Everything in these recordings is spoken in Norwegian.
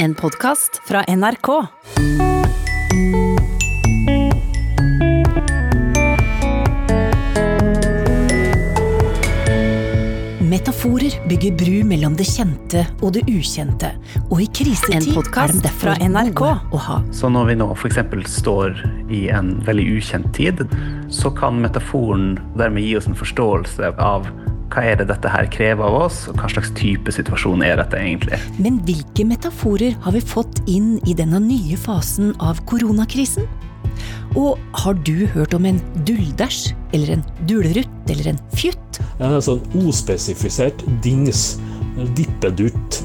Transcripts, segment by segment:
En podkast fra NRK. Metaforer bygger bru mellom det kjente og det ukjente, og i krisetid En er de derfor fra NRK. å ha. Så når vi nå f.eks. står i en veldig ukjent tid, så kan metaforen dermed gi oss en forståelse av hva er det dette her krever av oss, og hva slags type situasjon er dette egentlig. Men hvilke metaforer har vi fått inn i denne nye fasen av koronakrisen? Og har du hørt om en duldæsj, eller en dullerutt, eller en fjutt? En sånn ospesifisert dings. en Dippedutt.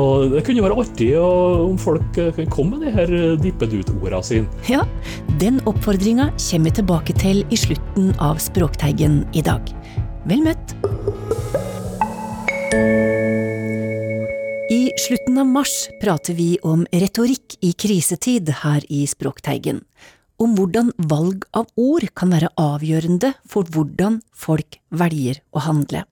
Og det kunne være artig om folk kom komme med de her dippedutt-orda sine. Ja, den oppfordringa kommer vi tilbake til i slutten av Språkteigen i dag. Vel møtt! I slutten av mars prater vi om retorikk i krisetid her i Språkteigen. Om hvordan valg av ord kan være avgjørende for hvordan folk velger å handle.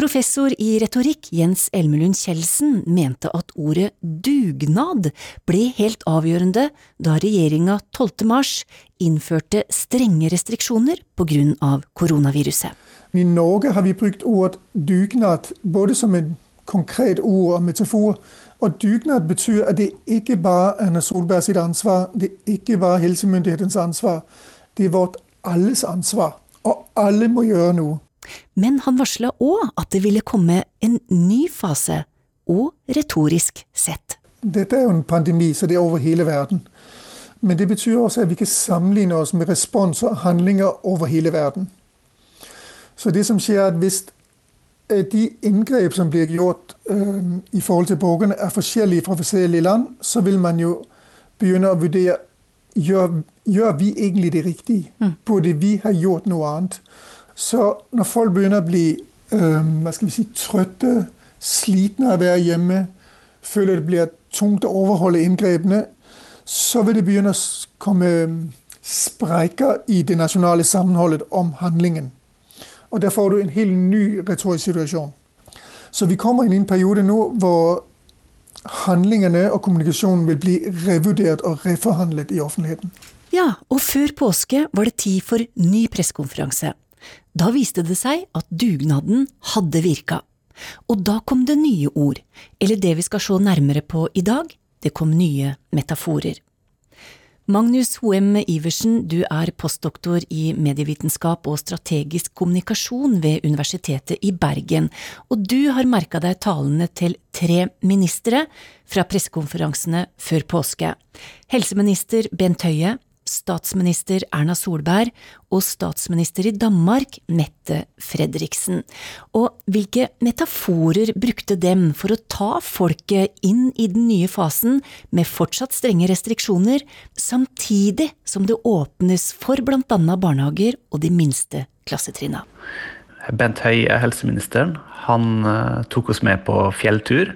Professor i retorikk Jens Elmelund Kjeldsen mente at ordet dugnad ble helt avgjørende da regjeringa 12. mars innførte strenge restriksjoner på grunn av koronaviruset. I Norge har vi brukt ordet dugnad både som et konkret ord og metafor. Og dugnad betyr at det ikke bare er Erna Solberg sitt ansvar, det er ikke bare helsemyndighetens ansvar. Det er vårt alles ansvar. Og alle må gjøre noe. Men han varsla òg at det ville komme en ny fase, og retorisk sett. Dette er jo en pandemi, så det er over hele verden. Men det betyr også at vi kan sammenligne oss med respons og handlinger over hele verden. Så det som skjer, er at hvis øh, de inngrep som blir gjort øh, i forhold til borgerne, er forskjellige fra forskjellige land, så vil man jo begynne å vurdere gjør, gjør vi egentlig det riktige. Burde vi ha gjort noe annet? Så når folk begynner å bli øh, hva skal vi si, trøtte, slitne av å være hjemme, føler det blir tungt å overholde inngrepene, så vil det begynne å komme sprekker i det nasjonale sammenholdet om handlingen. Og der får du en helt ny retorisk situasjon. Så vi kommer inn i en periode nå hvor handlingene og kommunikasjonen vil bli revurdert og reforhandlet i offentligheten. Ja, og før påske var det tid for ny pressekonferanse. Da viste det seg at dugnaden hadde virka. Og da kom det nye ord, eller det vi skal se nærmere på i dag, det kom nye metaforer. Magnus Hoem Iversen, du er postdoktor i medievitenskap og strategisk kommunikasjon ved Universitetet i Bergen, og du har merka deg talene til tre ministre fra pressekonferansene før påske. Helseminister Bent Høie, statsminister Erna Solberg og statsminister i Danmark Mette Fredriksen. Og hvilke metaforer brukte dem for å ta folket inn i den nye fasen med fortsatt strenge restriksjoner, samtidig som det åpnes for annet barnehager og de minste klassetrinna? Bent Høie, helseministeren, han eh, tok oss med på fjelltur.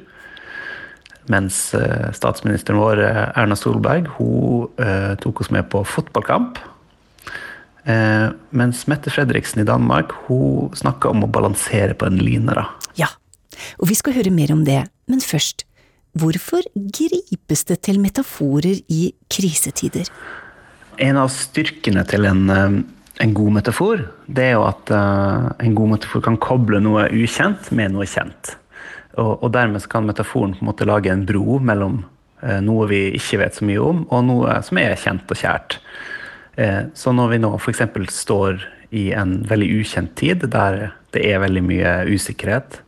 Mens eh, statsministeren vår, eh, Erna Solberg, hun eh, tok oss med på fotballkamp. Eh, mens Mette Fredriksen i Danmark hun snakka om å balansere på en line. da. Ja, og vi skal høre mer om det, men først, hvorfor gripes det til metaforer i krisetider? En av styrkene til en, en god metafor, det er jo at en god metafor kan koble noe ukjent med noe kjent. Og, og dermed kan metaforen på en måte lage en bro mellom eh, noe vi ikke vet så mye om, og noe som er kjent og kjært. Eh, så når vi nå f.eks. står i en veldig ukjent tid, der det er veldig mye usikkerhet,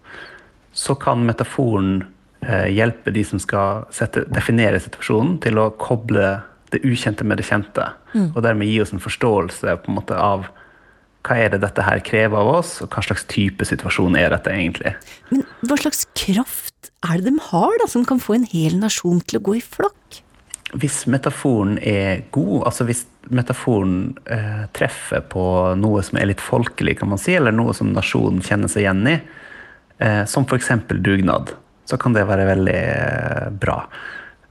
så kan metaforen eh, hjelpe de som skal sette, definere situasjonen, til å koble det ukjente med det kjente. Og dermed gi oss en forståelse på en måte av hva er det dette her krever av oss, og hva slags type situasjon er dette egentlig. Men hva slags kraft er det de har, da, som kan få en hel nasjon til å gå i flokk? Hvis metaforen er god, altså hvis metaforen eh, treffer på noe som er litt folkelig, kan man si, eller noe som nasjonen kjenner seg igjen i, eh, som f.eks. dugnad, så kan det være veldig eh, bra.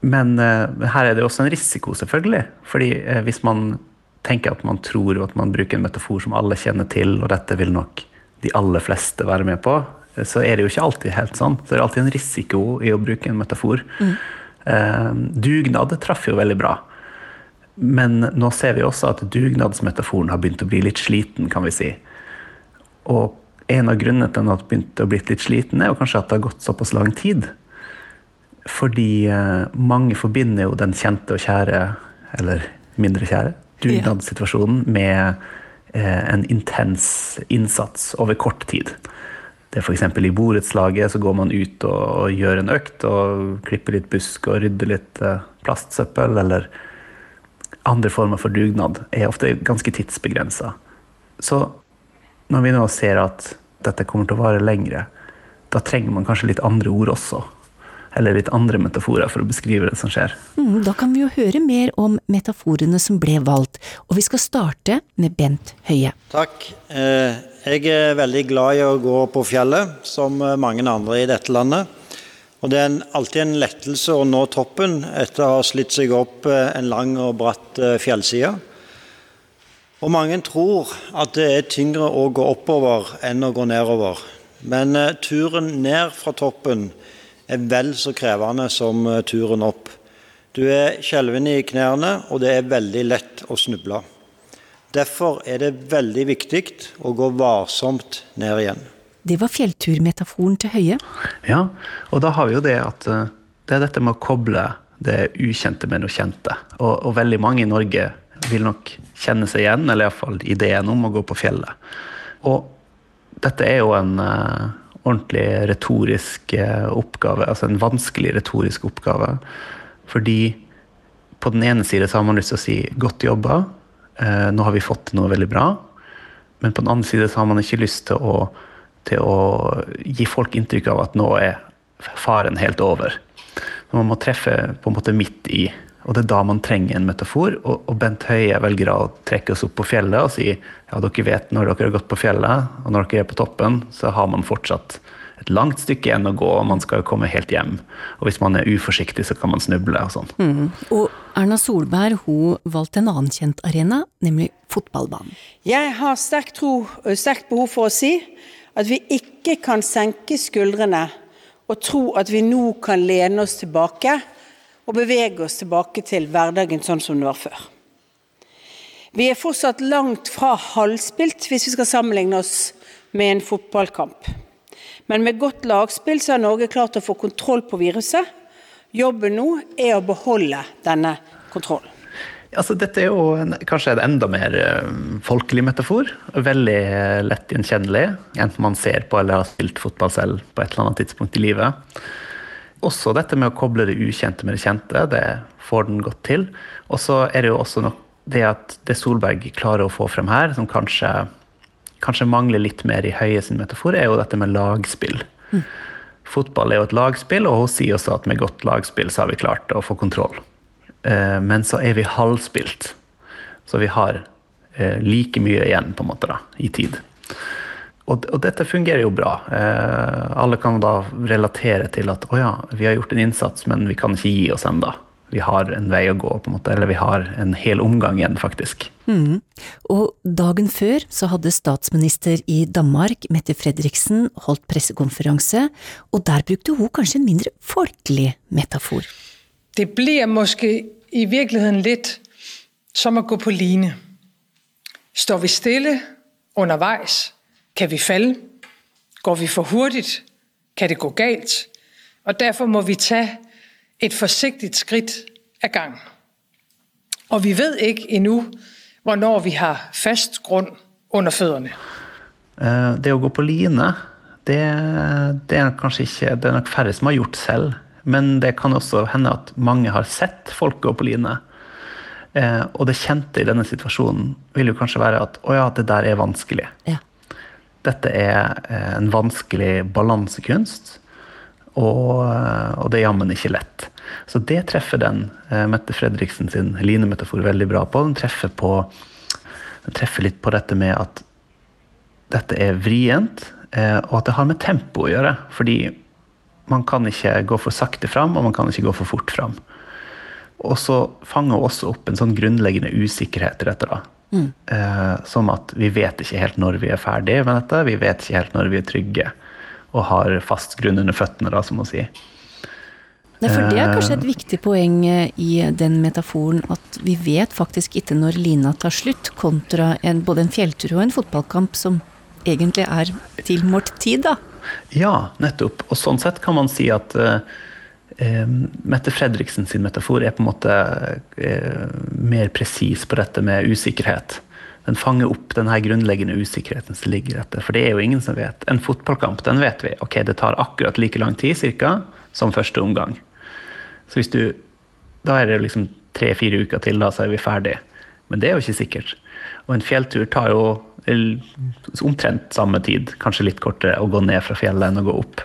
Men eh, her er det også en risiko, selvfølgelig. fordi eh, hvis man tenker at man tror at man bruker en metafor som alle kjenner til, og dette vil nok de aller fleste være med på, så er det jo ikke alltid helt sånn. Så det er alltid en risiko i å bruke en metafor. Eh, dugnad traff jo veldig bra. Men nå ser vi også at dugnadsmetaforen har begynt å bli litt sliten, kan vi si. Og en av grunnene til at den har begynt å bli litt sliten, er jo kanskje at det har gått såpass lang tid. Fordi eh, mange forbinder jo den kjente og kjære, eller mindre kjære, dugnadssituasjonen med eh, en intens innsats over kort tid. Det er F.eks. i borettslaget så går man ut og, og, gjør en økt og klipper litt busk og rydder litt eh, plastsøppel, eller andre former for dugnad er ofte ganske tidsbegrensa. Så når vi nå ser at dette kommer til å vare lengre, da trenger man kanskje litt andre ord også. Eller litt andre metaforer for å beskrive det som skjer. Mm, da kan vi jo høre mer om metaforene som ble valgt, og vi skal starte med Bent Høie. Takk. Eh, jeg er veldig glad i å gå på fjellet, som mange andre i dette landet. Og Det er alltid en lettelse å nå toppen etter å ha slitt seg opp eh, en lang og bratt eh, fjellside. Og Mange tror at det er tyngre å gå oppover enn å gå nedover. Men turen ned fra toppen er vel så krevende som uh, turen opp. Du er skjelven i knærne, og det er veldig lett å snuble. Derfor er det veldig viktig å gå varsomt ned igjen. Det var fjellturmetaforen til Høie. Ja, og da har vi jo det at eh, det er dette med å koble det ukjente med noe kjente. Og, og veldig mange i Norge vil nok kjenne seg igjen, eller iallfall ideen om å gå på fjellet. Og dette er jo en uh, ordentlig retorisk uh, oppgave, altså en vanskelig retorisk oppgave. Fordi på den ene side så har man lyst til å si 'godt jobba', uh, nå har vi fått til noe veldig bra. Men på den andre side så har man ikke lyst til å til å gi folk inntrykk av at nå er faren helt over. Man må treffe på en måte midt i. Og det er da man trenger en metafor. Og, Bent Høie velger å trekke oss opp på fjellet og si ja, dere vet når dere har gått på fjellet, og når dere er på toppen, så har man fortsatt et langt stykke igjen å gå, og man skal jo komme helt hjem. Og hvis man er uforsiktig, så kan man snuble og sånn. Mm. Og Erna Solberg hun valgte en annen kjent arena, nemlig fotballbanen. Jeg har sterkt behov for å si at vi ikke kan senke skuldrene og tro at vi nå kan lene oss tilbake og bevege oss tilbake til hverdagen sånn som det var før. Vi er fortsatt langt fra halvspilt hvis vi skal sammenligne oss med en fotballkamp. Men med godt lagspill så har Norge klart å få kontroll på viruset. Jobben nå er å beholde denne kontrollen. Altså, dette er jo en, kanskje en enda mer uh, folkelig metafor. Veldig lett gjenkjennelig. Enten man ser på eller har spilt fotball selv på et eller annet tidspunkt i livet. Også dette med å koble det ukjente med det kjente, det får den godt til. Og så er det jo også nok det at det Solberg klarer å få frem her, som kanskje, kanskje mangler litt mer i Høie sin metafor, er jo dette med lagspill. Mm. Fotball er jo et lagspill, og hun sier også at med godt lagspill så har vi klart å få kontroll. Eh, men så er vi halvspilt. Så vi har eh, like mye igjen på en måte da, i tid. Og, og, dette fungerer jo bra. Eh, alle kan da relatere til at å ja, vi har gjort en innsats, men vi kan ikke gi oss enda. Vi har en vei å gå, på en måte, eller vi har en hel omgang igjen, faktisk. Mm. Og dagen før så hadde statsminister i Danmark, Mette Fredriksen, holdt pressekonferanse, og der brukte hun kanskje en mindre folkelig metafor. Det blir måske i virkeligheten litt som å gå på line. Står vi stille undervejs, kan vi falde. Går vi for hurtigt, kan det gå galt. Og derfor må vi tage et forsigtigt skridt ad gangen. Og vi ved ikke endnu, hvornår vi har fast grund under fødderne. Eh, det å gå på line, det, det er kanskje ikke Det er nok færre som har gjort selv. Men det kan også hende at mange har sett folk gå på line. Eh, og det kjente i denne situasjonen vil jo kanskje være at å ja, det der er vanskelig. Ja. Dette er eh, en vanskelig balansekunst, og, eh, og, det er jammen ikke lett. Så det treffer den eh, Mette Fredriksen sin linemetafor veldig bra på. Den treffer, på, den treffer litt på dette med at dette er vrient, og at det har med tempo å gjøre. Fordi man kan ikke gå for sakte fram, og man kan ikke gå for fort fram. Og så fanger hun også opp en sånn grunnleggende usikkerhet i dette. da. Mm. Eh, som at vi vet ikke helt når vi er ferdig med dette, vi vet ikke helt når vi er trygge og har fast grunn under føttene, da, som å si. Nei, for det er kanskje et viktig poeng eh, i den metaforen at vi vet faktisk ikke når lina tar slutt, kontra en, både en fjelltur og en fotballkamp som egentlig er tilmålt tid, da. Ja, nettopp. Og sånn sett kan man si at uh, Mette Fredriksen sin metafor er på en måte uh, mer presis på dette med usikkerhet. Den fanger opp den her grunnleggende usikkerheten som ligger etter. For det er jo ingen som vet. En fotballkamp, den vet vi. Ok, det tar akkurat like lang tid cirka, som første omgang. Så hvis du Da er det liksom tre-fire uker til, da, så er vi ferdig. Men det er jo ikke sikkert. Og en fjelltur tar jo omtrent samme tid, kanskje litt kortere, å gå ned fra fjellet enn å gå opp.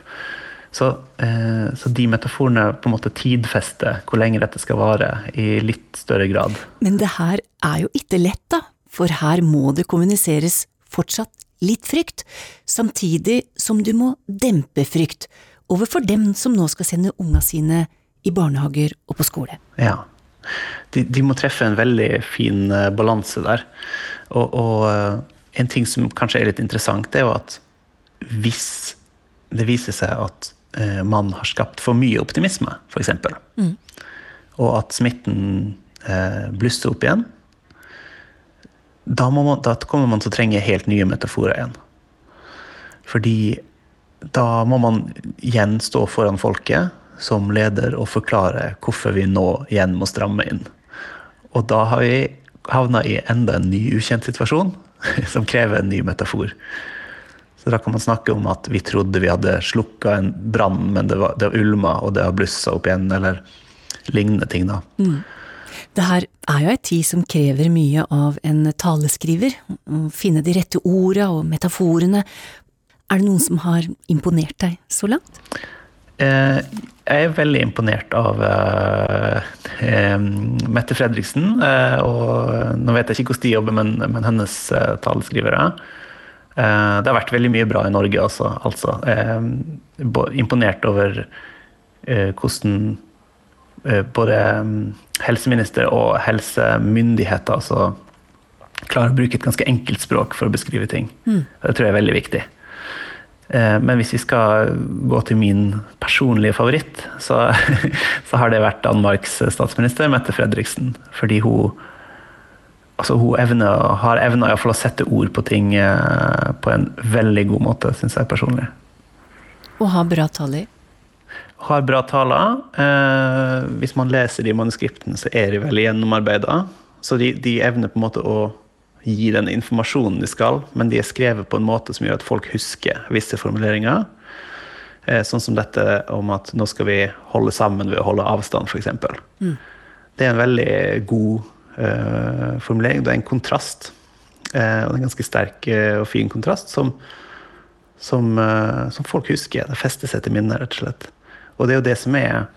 Så, eh, så, de metaforene på en måte tidfester hvor lenge dette skal vare, i litt større grad. Men det her er jo ikke lett, da. For her må det kommuniseres fortsatt litt frykt, samtidig som du må dempe frykt overfor dem som nå skal sende unga sine i barnehager og på skole. Ja. De, de må treffe en veldig fin uh, balanse der. Og, og uh, en ting som kanskje er litt interessant, det er jo at hvis det viser seg at uh, man har skapt for mye optimisme, f.eks., mm. og at smitten blusser opp igjen, da, man, da, kommer man til å trenge helt nye metaforer igjen. Fordi da må man igjen stå foran folket som leder og forklare hvorfor vi nå igjen må stramme inn. Og da har vi havna i enda en ny ukjent situasjon som krever en ny metafor. Så da kan man snakke om at vi trodde vi hadde slukka en brann, men det, var, det ulma og det har blussa opp igjen, eller lignende ting, da. Mm. Det her er jo ei tid som krever mye av en taleskriver, å finne de rette orda og metaforene. Er det noen som har imponert deg så langt? Eh, jeg er veldig imponert av uh, Mette Fredriksen. Uh, og nå vet jeg ikke hvordan de jobber, men, men hennes uh, taleskrivere. Det har vært veldig mye bra i Norge også, altså. imponert over hvordan både um, helseminister og helsemyndigheter altså, klarer å bruke et ganske enkelt språk for å beskrive ting. Mm. Det tror jeg er veldig viktig. Eh, men hvis vi skal gå til min personlige favoritt, så, så har det vært Danmarks statsminister Mette Fredriksen. Fordi hun, altså hun evner, har evna å sette ord på ting eh, på en veldig god måte, syns jeg personlig. Og har bra taler? Har bra taler. Eh, hvis man leser de manuskriptene, så er de veldig gjennomarbeida. Så de, de evner på en måte å gi den informasjonen de skal, men de er skrevet på en måte som gjør at folk husker visse formuleringer. Eh, sånn som dette om at nå skal vi holde sammen ved å holde avstand, f.eks. Mm. Det er en veldig god formulering. Det er en kontrast. Uh, og en ganske sterk uh, og fin kontrast som, som, som, folk husker. Det fester seg til minnet, rett og slett. Og det er jo det som er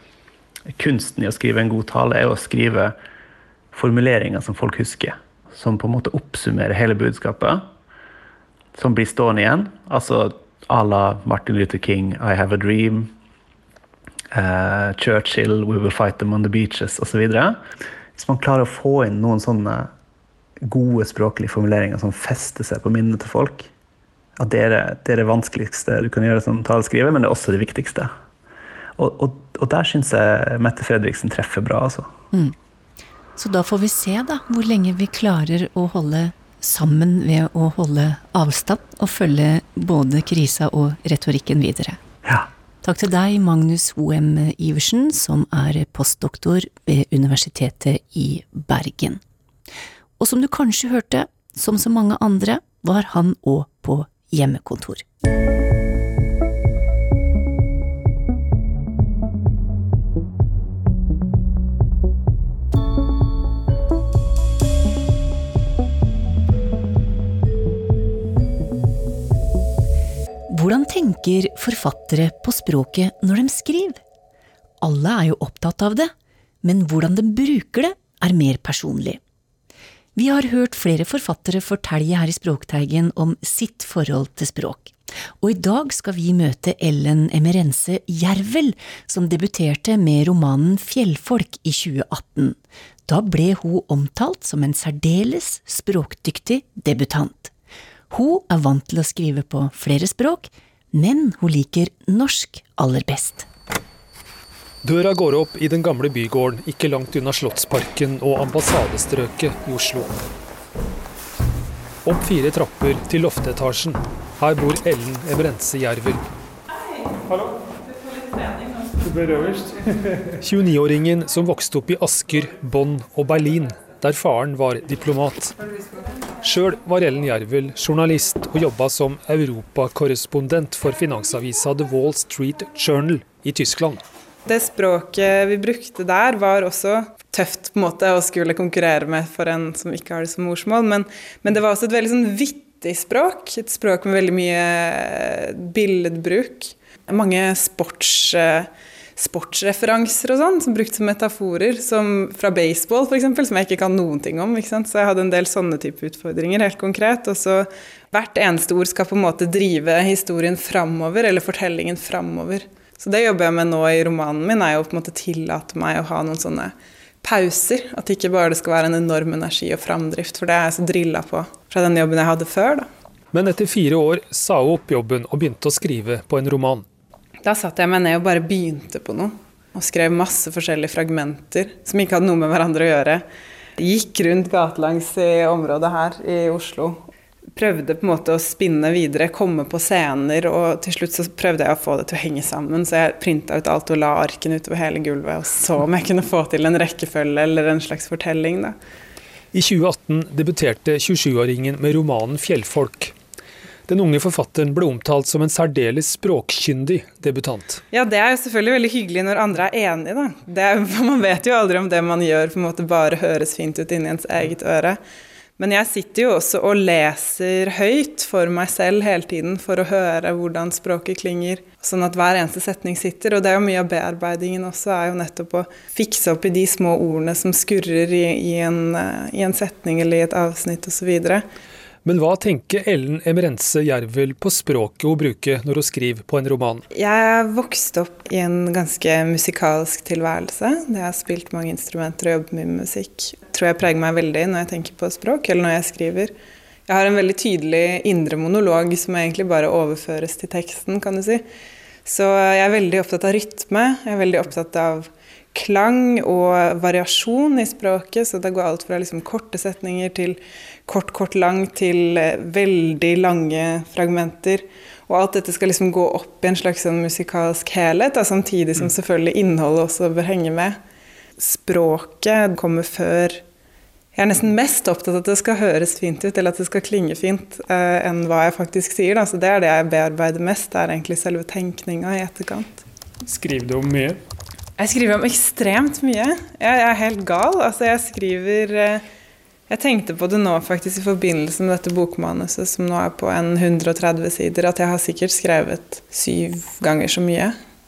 kunsten i å skrive en god tale, er å skrive formuleringer som folk husker som på en måte oppsummerer hele budskapet. Som blir stående igjen. Altså à la Martin Luther King, I have a dream. Uh, Churchill, We will fight them on the beaches, osv. Hvis man klarer å få inn noen sånne gode språklige formuleringer som fester seg på minnet til folk, at det er det, er det vanskeligste du kan gjøre som taleskriver, men det er også det viktigste. Og, og, og der syns jeg Mette Fredriksen treffer bra, altså. Mm. Så da får vi se, da, hvor lenge vi klarer å holde sammen ved å holde avstand og følge både krisa og retorikken videre. Ja. Takk til deg, Magnus O.M. Iversen, som er postdoktor ved Universitetet i Bergen. Og som du kanskje hørte, som så mange andre, var han òg på hjemmekontor. Hvordan tenker forfattere på språket når de skriver? Alle er jo opptatt av det, men hvordan de bruker det, er mer personlig. Vi har hørt flere forfattere fortelle her i Språkteigen om sitt forhold til språk. Og i dag skal vi møte Ellen Emerense Jervel, som debuterte med romanen Fjellfolk i 2018. Da ble hun omtalt som en særdeles språkdyktig debutant. Hun er vant til å skrive på flere språk, men hun liker norsk aller best. Døra går opp i den gamle bygården ikke langt unna Slottsparken og ambassadestrøket i Oslo. Opp fire trapper til loftetasjen. Her bor Ellen Ebrense Jervel. 29-åringen som vokste opp i Asker, Bonn og Berlin, der faren var diplomat. Sjøl var Ellen Jervel journalist og jobba som europakorrespondent for finansavisa The Wall Street Journal i Tyskland. Det språket vi brukte der, var også tøft på en måte å skulle konkurrere med for en som ikke har det som morsmål, men, men det var også et veldig sånn vittig språk. Et språk med veldig mye billedbruk. Mange sports sportsreferanser og sånn, som brukte som metaforer, som fra baseball f.eks., som jeg ikke kan noen ting om. Så jeg hadde en del sånne type utfordringer, helt konkret. Og så hvert eneste ord skal på en måte drive historien framover, eller fortellingen framover. Så det jobber jeg med nå i romanen min, er jo på en måte tillate meg å ha noen sånne pauser. At ikke bare det skal være en enorm energi og framdrift, for det er jeg så drilla på fra den jobben jeg hadde før. da. Men etter fire år sa hun opp jobben og begynte å skrive på en roman. Da satte jeg meg ned og bare begynte på noe. Og skrev masse forskjellige fragmenter som ikke hadde noe med hverandre å gjøre. Gikk rundt gatelangs i området her i Oslo. Prøvde på en måte å spinne videre, komme på scener, og til slutt så prøvde jeg å få det til å henge sammen. Så jeg printa ut alt og la arkene utover hele gulvet, og så om jeg kunne få til en rekkefølge eller en slags fortelling. da. I 2018 debuterte 27-åringen med romanen 'Fjellfolk'. Den unge forfatteren ble omtalt som en særdeles språkkyndig debutant. Ja, det er jo selvfølgelig veldig hyggelig når andre er enige, da. Er, man vet jo aldri om det man gjør på en måte bare høres fint ut inni ens eget øre. Men jeg sitter jo også og leser høyt for meg selv hele tiden for å høre hvordan språket klinger, sånn at hver eneste setning sitter. Og det er jo mye av bearbeidingen også, er jo nettopp å fikse opp i de små ordene som skurrer i, i, en, i en setning eller i et avsnitt osv. Men hva tenker Ellen Emrense Jervel på språket hun bruker når hun skriver på en roman? Jeg vokste opp i en ganske musikalsk tilværelse. Jeg har spilt mange instrumenter og jobbet med musikk. Jeg tror jeg preger meg veldig når jeg tenker på språk, eller når jeg skriver. Jeg har en veldig tydelig indre monolog som egentlig bare overføres til teksten, kan du si. Så jeg er veldig opptatt av rytme. Jeg er veldig opptatt av klang og variasjon i språket. Så det går alt fra liksom korte setninger til kort, kort, lang til eh, veldig lange fragmenter. Og alt dette skal liksom gå opp i en slags sånn musikalsk helhet, da, samtidig som mm. selvfølgelig innholdet også bør henge med. Språket kommer før Jeg er nesten mest opptatt av at det skal høres fint ut, eller at det skal klinge fint, uh, enn hva jeg faktisk sier. Da. Så det er det jeg bearbeider mest, det er egentlig selve tenkninga i etterkant. Skriver du om mye? Jeg skriver om ekstremt mye. Jeg, er helt gal. Altså, jeg skriver eh, jeg tenkte på det nå faktisk i forbindelse med dette bokmanuset, som nå er på en 130 sider, at jeg har sikkert skrevet syv ganger så mye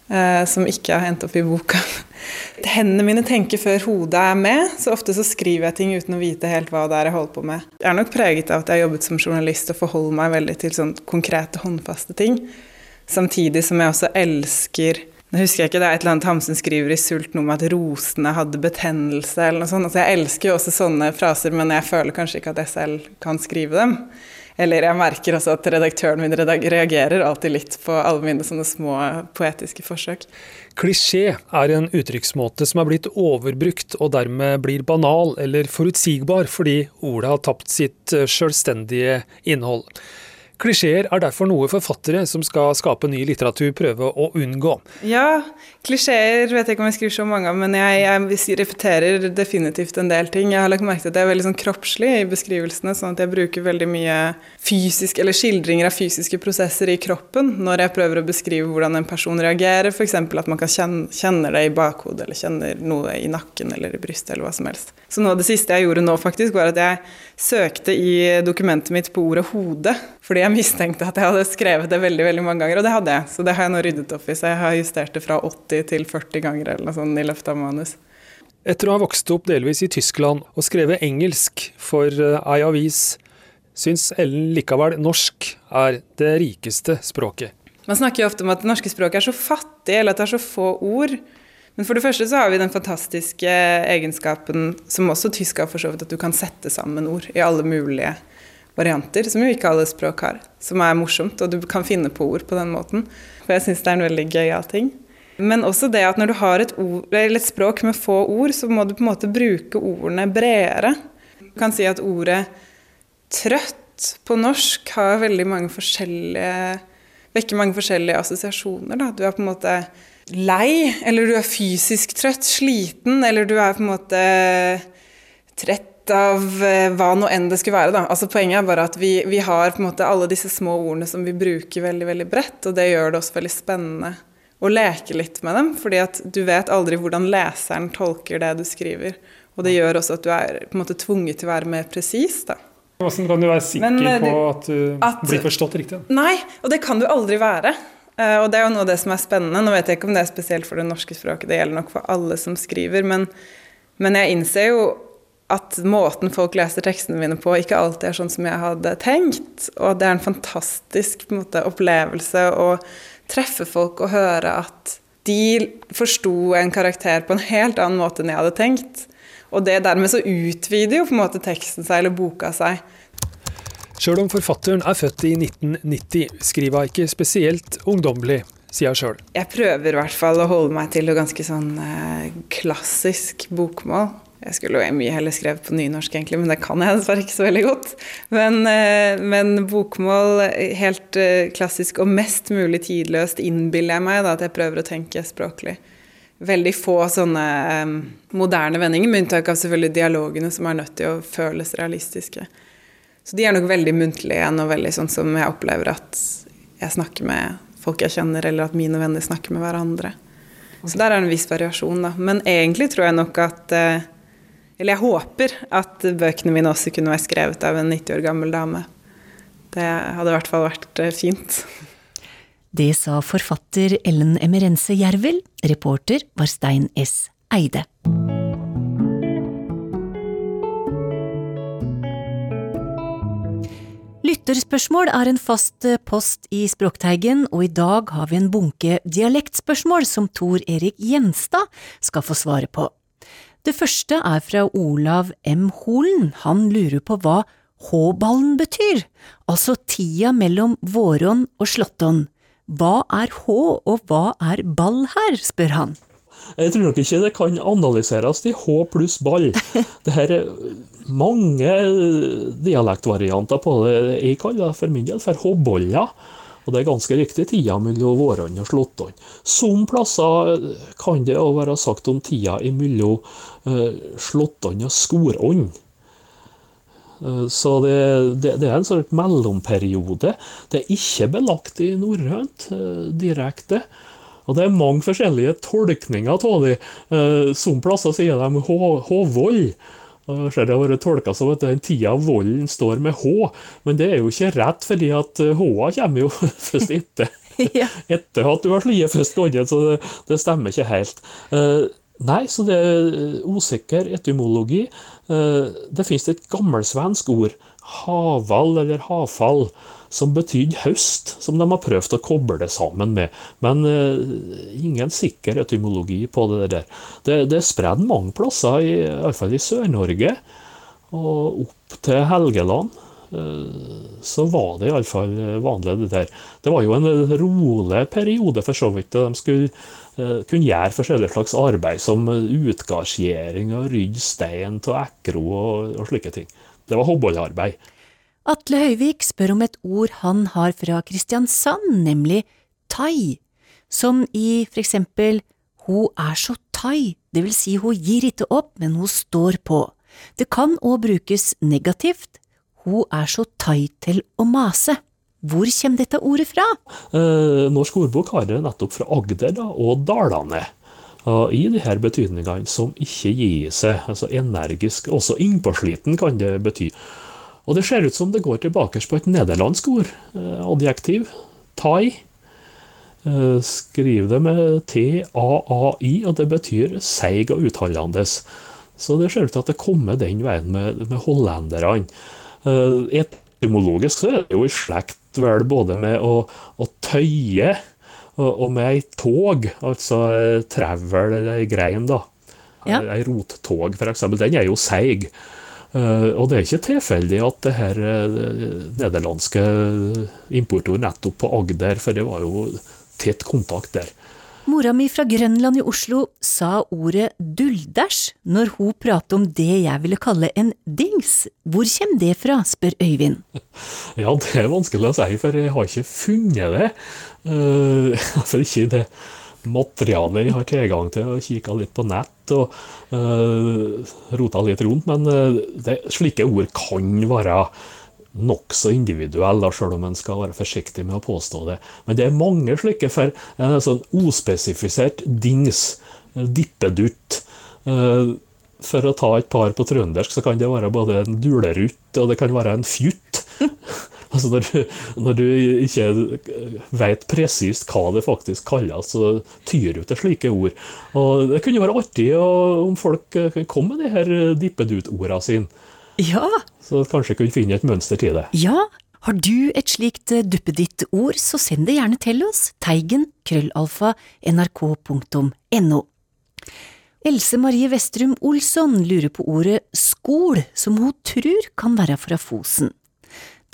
eh, som ikke har hendt opp i boka. Hendene mine tenker før hodet er med, så ofte så skriver jeg ting uten å vite helt hva det er jeg holder på med. Jeg er nok preget av at jeg har jobbet som journalist og forholder meg veldig til sånn konkrete, håndfaste ting. Samtidig som jeg også elsker nå husker jeg ikke, Det er et eller annet Hamsun skriver i Sult noe om at rosene hadde betennelse. eller noe sånt. Altså, jeg elsker jo også sånne fraser, men jeg føler kanskje ikke at jeg selv kan skrive dem. Eller jeg merker også at redaktøren min reagerer alltid litt på alle mine sånne små poetiske forsøk. Klisjé er en uttrykksmåte som er blitt overbrukt og dermed blir banal eller forutsigbar fordi ordet har tapt sitt selvstendige innhold. Klisjeer er derfor noe forfattere som skal skape ny litteratur, prøve å unngå. Ja, klisjeer vet jeg ikke om jeg skriver så mange av, men jeg, jeg, repeterer definitivt en del ting. Jeg har lagt merke til at jeg er veldig sånn kroppslig i beskrivelsene, sånn at jeg bruker veldig mye fysisk, eller skildringer av fysiske prosesser i kroppen når jeg prøver å beskrive hvordan en person reagerer, f.eks. at man kan kjenne, kjenne det i bakhodet, eller kjenner noe i nakken eller i brystet, eller hva som helst. Så noe av det siste jeg gjorde nå, faktisk, var at jeg søkte i dokumentet mitt på ordet 'hode', fordi jeg mistenkte at jeg hadde skrevet det veldig veldig mange ganger, og det hadde jeg. Så det har jeg nå ryddet opp i, så jeg har justert det fra 80 til 40 ganger eller noe sånt i løpet av manus. Etter å ha vokst opp delvis i Tyskland og skrevet engelsk for eh, ei avis, syns Ellen likevel norsk er det rikeste språket. Man snakker jo ofte om at det norske språket er så fattig, eller at det er så få ord. Men for det første så har vi den fantastiske egenskapen, som også tysk har for så vidt, at du kan sette sammen ord i alle mulige varianter, som jo ikke alle språk har. Som er morsomt, og du kan finne på ord på den måten. For jeg syns det er en veldig gøyal ting. Men også det at når du har et, ord, et språk med få ord, så må du på en måte bruke ordene bredere. Du kan si at ordet trøtt på norsk har veldig mange forskjellige vekker mange forskjellige assosiasjoner. Da. Du er på en måte lei, eller du er fysisk trøtt, sliten, eller du er på en måte trett av eh, hva nå enn det skulle være. Da. Altså Poenget er bare at vi, vi, har måte alle disse små ordene som vi bruker veldig veldig bredt, og det gjør det også veldig spennende å leke litt med dem. fordi at du vet aldri hvordan leseren tolker det du skriver. Og det gjør også at du er på en måte tvunget til å være mer presis. Hvordan kan du være sikker Men, eh, på at du at, blir forstått riktig? Nei, og det kan du aldri være. Uh, og det er jo noe av det som er spennende. Nå vet jeg ikke om det er spesielt for det norske språket, det gjelder nok for alle som skriver, men, men jeg innser jo at måten folk leser tekstene mine på, ikke alltid er sånn som jeg hadde tenkt. Og det er en fantastisk en måte, opplevelse å treffe folk og høre at de forsto en karakter på en helt annen måte enn jeg hadde tenkt. Og det dermed så utvider jo på en måte teksten seg, eller boka seg. Sjøl om forfatteren er født i 1990, skriver hun ikke spesielt ungdommelig, sier hun sjøl. Jeg prøver i hvert fall å holde meg til noe ganske sånn eh, klassisk bokmål. Jeg skulle jo mye heller skrevet på nynorsk, egentlig, men det kan jeg dessverre ikke så veldig godt. Men, eh, men bokmål helt eh, klassisk og mest mulig tidløst innbiller jeg meg da, at jeg prøver å tenke språklig. Veldig få sånne um, moderne vendinger, med unntak av selvfølgelig dialogene, som er nødt til å føles realistiske. Så de er nok veldig muntlige igjen, og veldig sånn som jeg opplever at jeg snakker med folk jeg kjenner, eller at mine venner snakker med hverandre. Så der er det en viss variasjon, da. Men egentlig tror jeg nok at uh, eller jeg håper at bøkene mine også kunne vært skrevet av en 90 år gammel dame. Det hadde i hvert fall vært eh, fint. Det sa forfatter Ellen Emerense Jervel. Reporter var Stein S. Eide. Lytterspørsmål er en fast eh, post i Språkteigen, og i dag har vi en bunke dialektspørsmål som Tor Erik Gjenstad skal få svare på. Det første er fra Olav M. Holen. Han lurer på hva H-ballen betyr, altså tida mellom våron og slåtton. Hva er H og hva er ball her, spør han. Jeg tror nok ikke det kan analyseres til H pluss ball. Det her er mange dialektvarianter på det. Jeg kaller det for min del for H-boller. Og det er ganske riktig tida mellom vårene og slåttene. Som plasser kan det òg være sagt om tida mellom eh, slåttene og skorånd. Eh, så det, det, det, er en sånn mellomperiode. Det er ikke belagt i norrønt eh, direkte. Og det er mange forskjellige tolkninger av det. Eh, som plasser sier de Håvoll. Og ser det har vært tolka som at den tida volden står med H, men det er jo ikke rett, fordi at eh, H-a kommer jo først etter. ja. Etter at du har slått først gangen, så det, det, stemmer ikke helt. Uh, nei, så det er usikker etymologi. Uh, det finnes et gammelsvensk ord, havall eller havfall som betydde høst, som de har prøvd å koble det sammen med. Men uh, ingen sikker etymologi på det der. Det, det er spredd mange plasser, i, iallfall i Sør-Norge og opp til Helgeland. Uh, så var det iallfall vanlig, det der. Det var jo en rolig periode, for så vidt. De skulle kunne gjøre forskjellige slags arbeid, som utgardsgjering og rydde stein av ekro og, og slike ting. Det var hobbelarbeid. Atle Høyvik spør om et ord han har fra Kristiansand, nemlig tai, som i for eksempel Ho er så tai, det vil si hun gir ikke opp, men hun står på. Det kan òg brukes negativt, Ho er så tai til å mase. Hvor kommer dette ordet fra? Eh, Norsk ordbok har det nettopp fra Agder da, og Dalane. Og I her betydningene som ikke gir seg, altså energisk, også innpåsliten kan det bety. Og det ser ut som det går tilbake på et nederlandsk ord, eh, adjektiv. Tai. Eh, skriv det med T-A-A-I, og det betyr seig og utholdende. Så det ser ut til at det kommer den veien med, med hollenderne. Eh, etymologisk så er det jo i slekt vel både med å, å tøye og, og, med ei tog, altså travel eller ei grein, da. Ja. Ei rottog, f.eks. Den er jo seig. Uh, og det er ikke tilfeldig at det her uh, nederlandske importord nettopp på Agder, for det var jo tett kontakt der. Mora mi fra Grønland i Oslo sa ordet duldæsj når hun pratet om det jeg ville kalle en dings. Hvor kommer det fra, spør Øyvind. Ja, det er vanskelig å si, for jeg har ikke funnet det. Uh, altså ikke det materialet jeg har tilgang til, og kikka litt på nett og uh, rota litt rundt. Men uh, det, slike ord kan være nokså individuelle, selv om en skal være forsiktig med å påstå det. Men det er mange slike, for en sånn ospesifisert dings, dippedutt. uh, for å ta et par på trøndersk, så kan det være både en dulerutt og det kan være en fjutt. altså når, når, du ikke vet presist hva det faktisk kalles, så tyr du til slike ord. Og Det kunne være artig om folk kom komme med de her dippedutt-ordene sine. Ja. Så kanskje kunne finne et mønster til det. Ja, har du et slikt eh, duppeditt-ord, så send det gjerne til oss, teigen krøllalfa nrk.no. Else Marie Vestrum Olsson lurer på ordet skol, som hun tror kan være fra Fosen.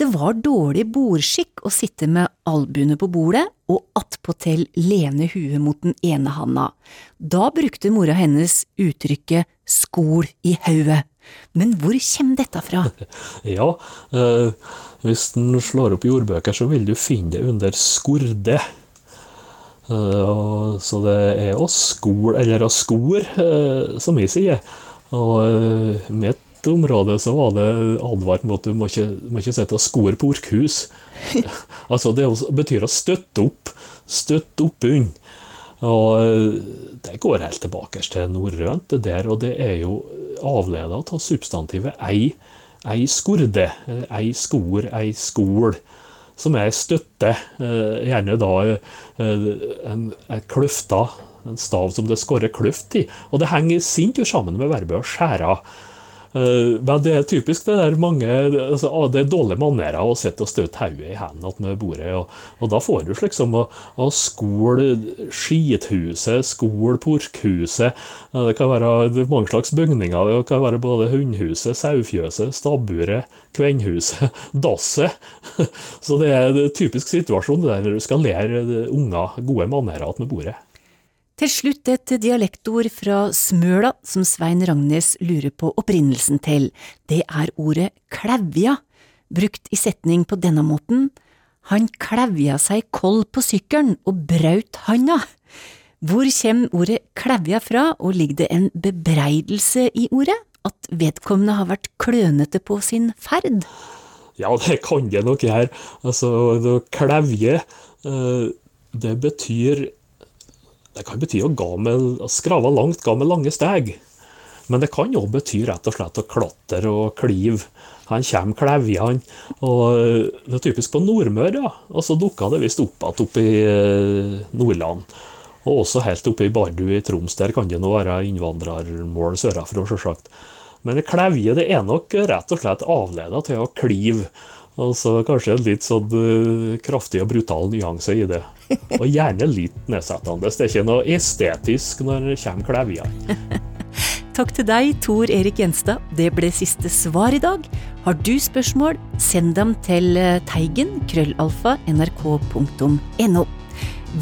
Det var dårlig bordskikk å sitte med albuene på bordet og attpåtil lene huet mot den ene handa. Da brukte mora hennes uttrykket skol i hauet. Men hvor kommer dette fra? ja, eh, hvis en slår opp jordbøker, så vil du finne det under skorde. Eh, så det er å skol, eller å skor, eh, som jeg sier. Og eh, mitt område så var det advart mot at du må ikke, må ikke sitte og skore porkhus. altså det betyr å støtte opp. Støtte opp unn Og eh, det går helt tilbake til norrønt, det der, og det er jo avleda av substantivet ei, ei skorde, ei skor, ei skol, som er støtte. Eh, gjerne da eh, en, en kløfta, en stav som det skorrer kløft i. Og det henger sint jo sammen med verbet å skjære men det er typisk det der mange altså, Det er dårlige manerer å sitte og støte hodet i hendene med bordet. Og, og, da får du liksom å, å skole skithuset, skole porkhuset. Uh, det kan være mange slags bygninger. Det kan være både hundhuset, sauefjøset, stabburet, kvenhuset, dasset. Så det er en typisk situasjon der du skal lære unger gode manerer med bordet. Til slutt et dialektord fra Smøla som Svein Ragnes lurer på opprinnelsen til. Det er ordet klevja, brukt i setning på denne måten. Han klevja seg koll på sykkelen og braut handa. Hvor kommer ordet klevja fra, og ligger det en bebreidelse i ordet? At vedkommende har vært klønete på sin ferd? Ja, det kan det nok gjøre. Altså, klevje, eh, det betyr det kan bety å, med, skrave langt, gå med lange steg. Men det kan òg bety rett og slett å klatre og klive. Han kommer klevjende. Og det er typisk på Nordmøre, ja. Og så dukka det visst opp igjen oppe i eh, Nordland. Og også helt oppe i Bardu i Troms. Der kan det nå være innvandrermål sørafra, sjølsagt. Men klevje det er nok rett og slett avleda til å klive. Og så kanskje en litt sånn uh, kraftig og brutal nyanse i det. Og gjerne litt nedsettende. Det er ikke noe estetisk når det kommer klevjer. Takk til deg, Tor Erik Gjenstad. Det ble siste svar i dag. Har du spørsmål, send dem til eh, teigen krøllalfa nrk.no.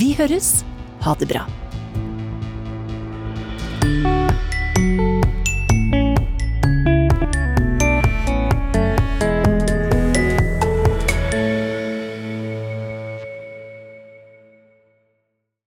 Vi høres. Ha det bra.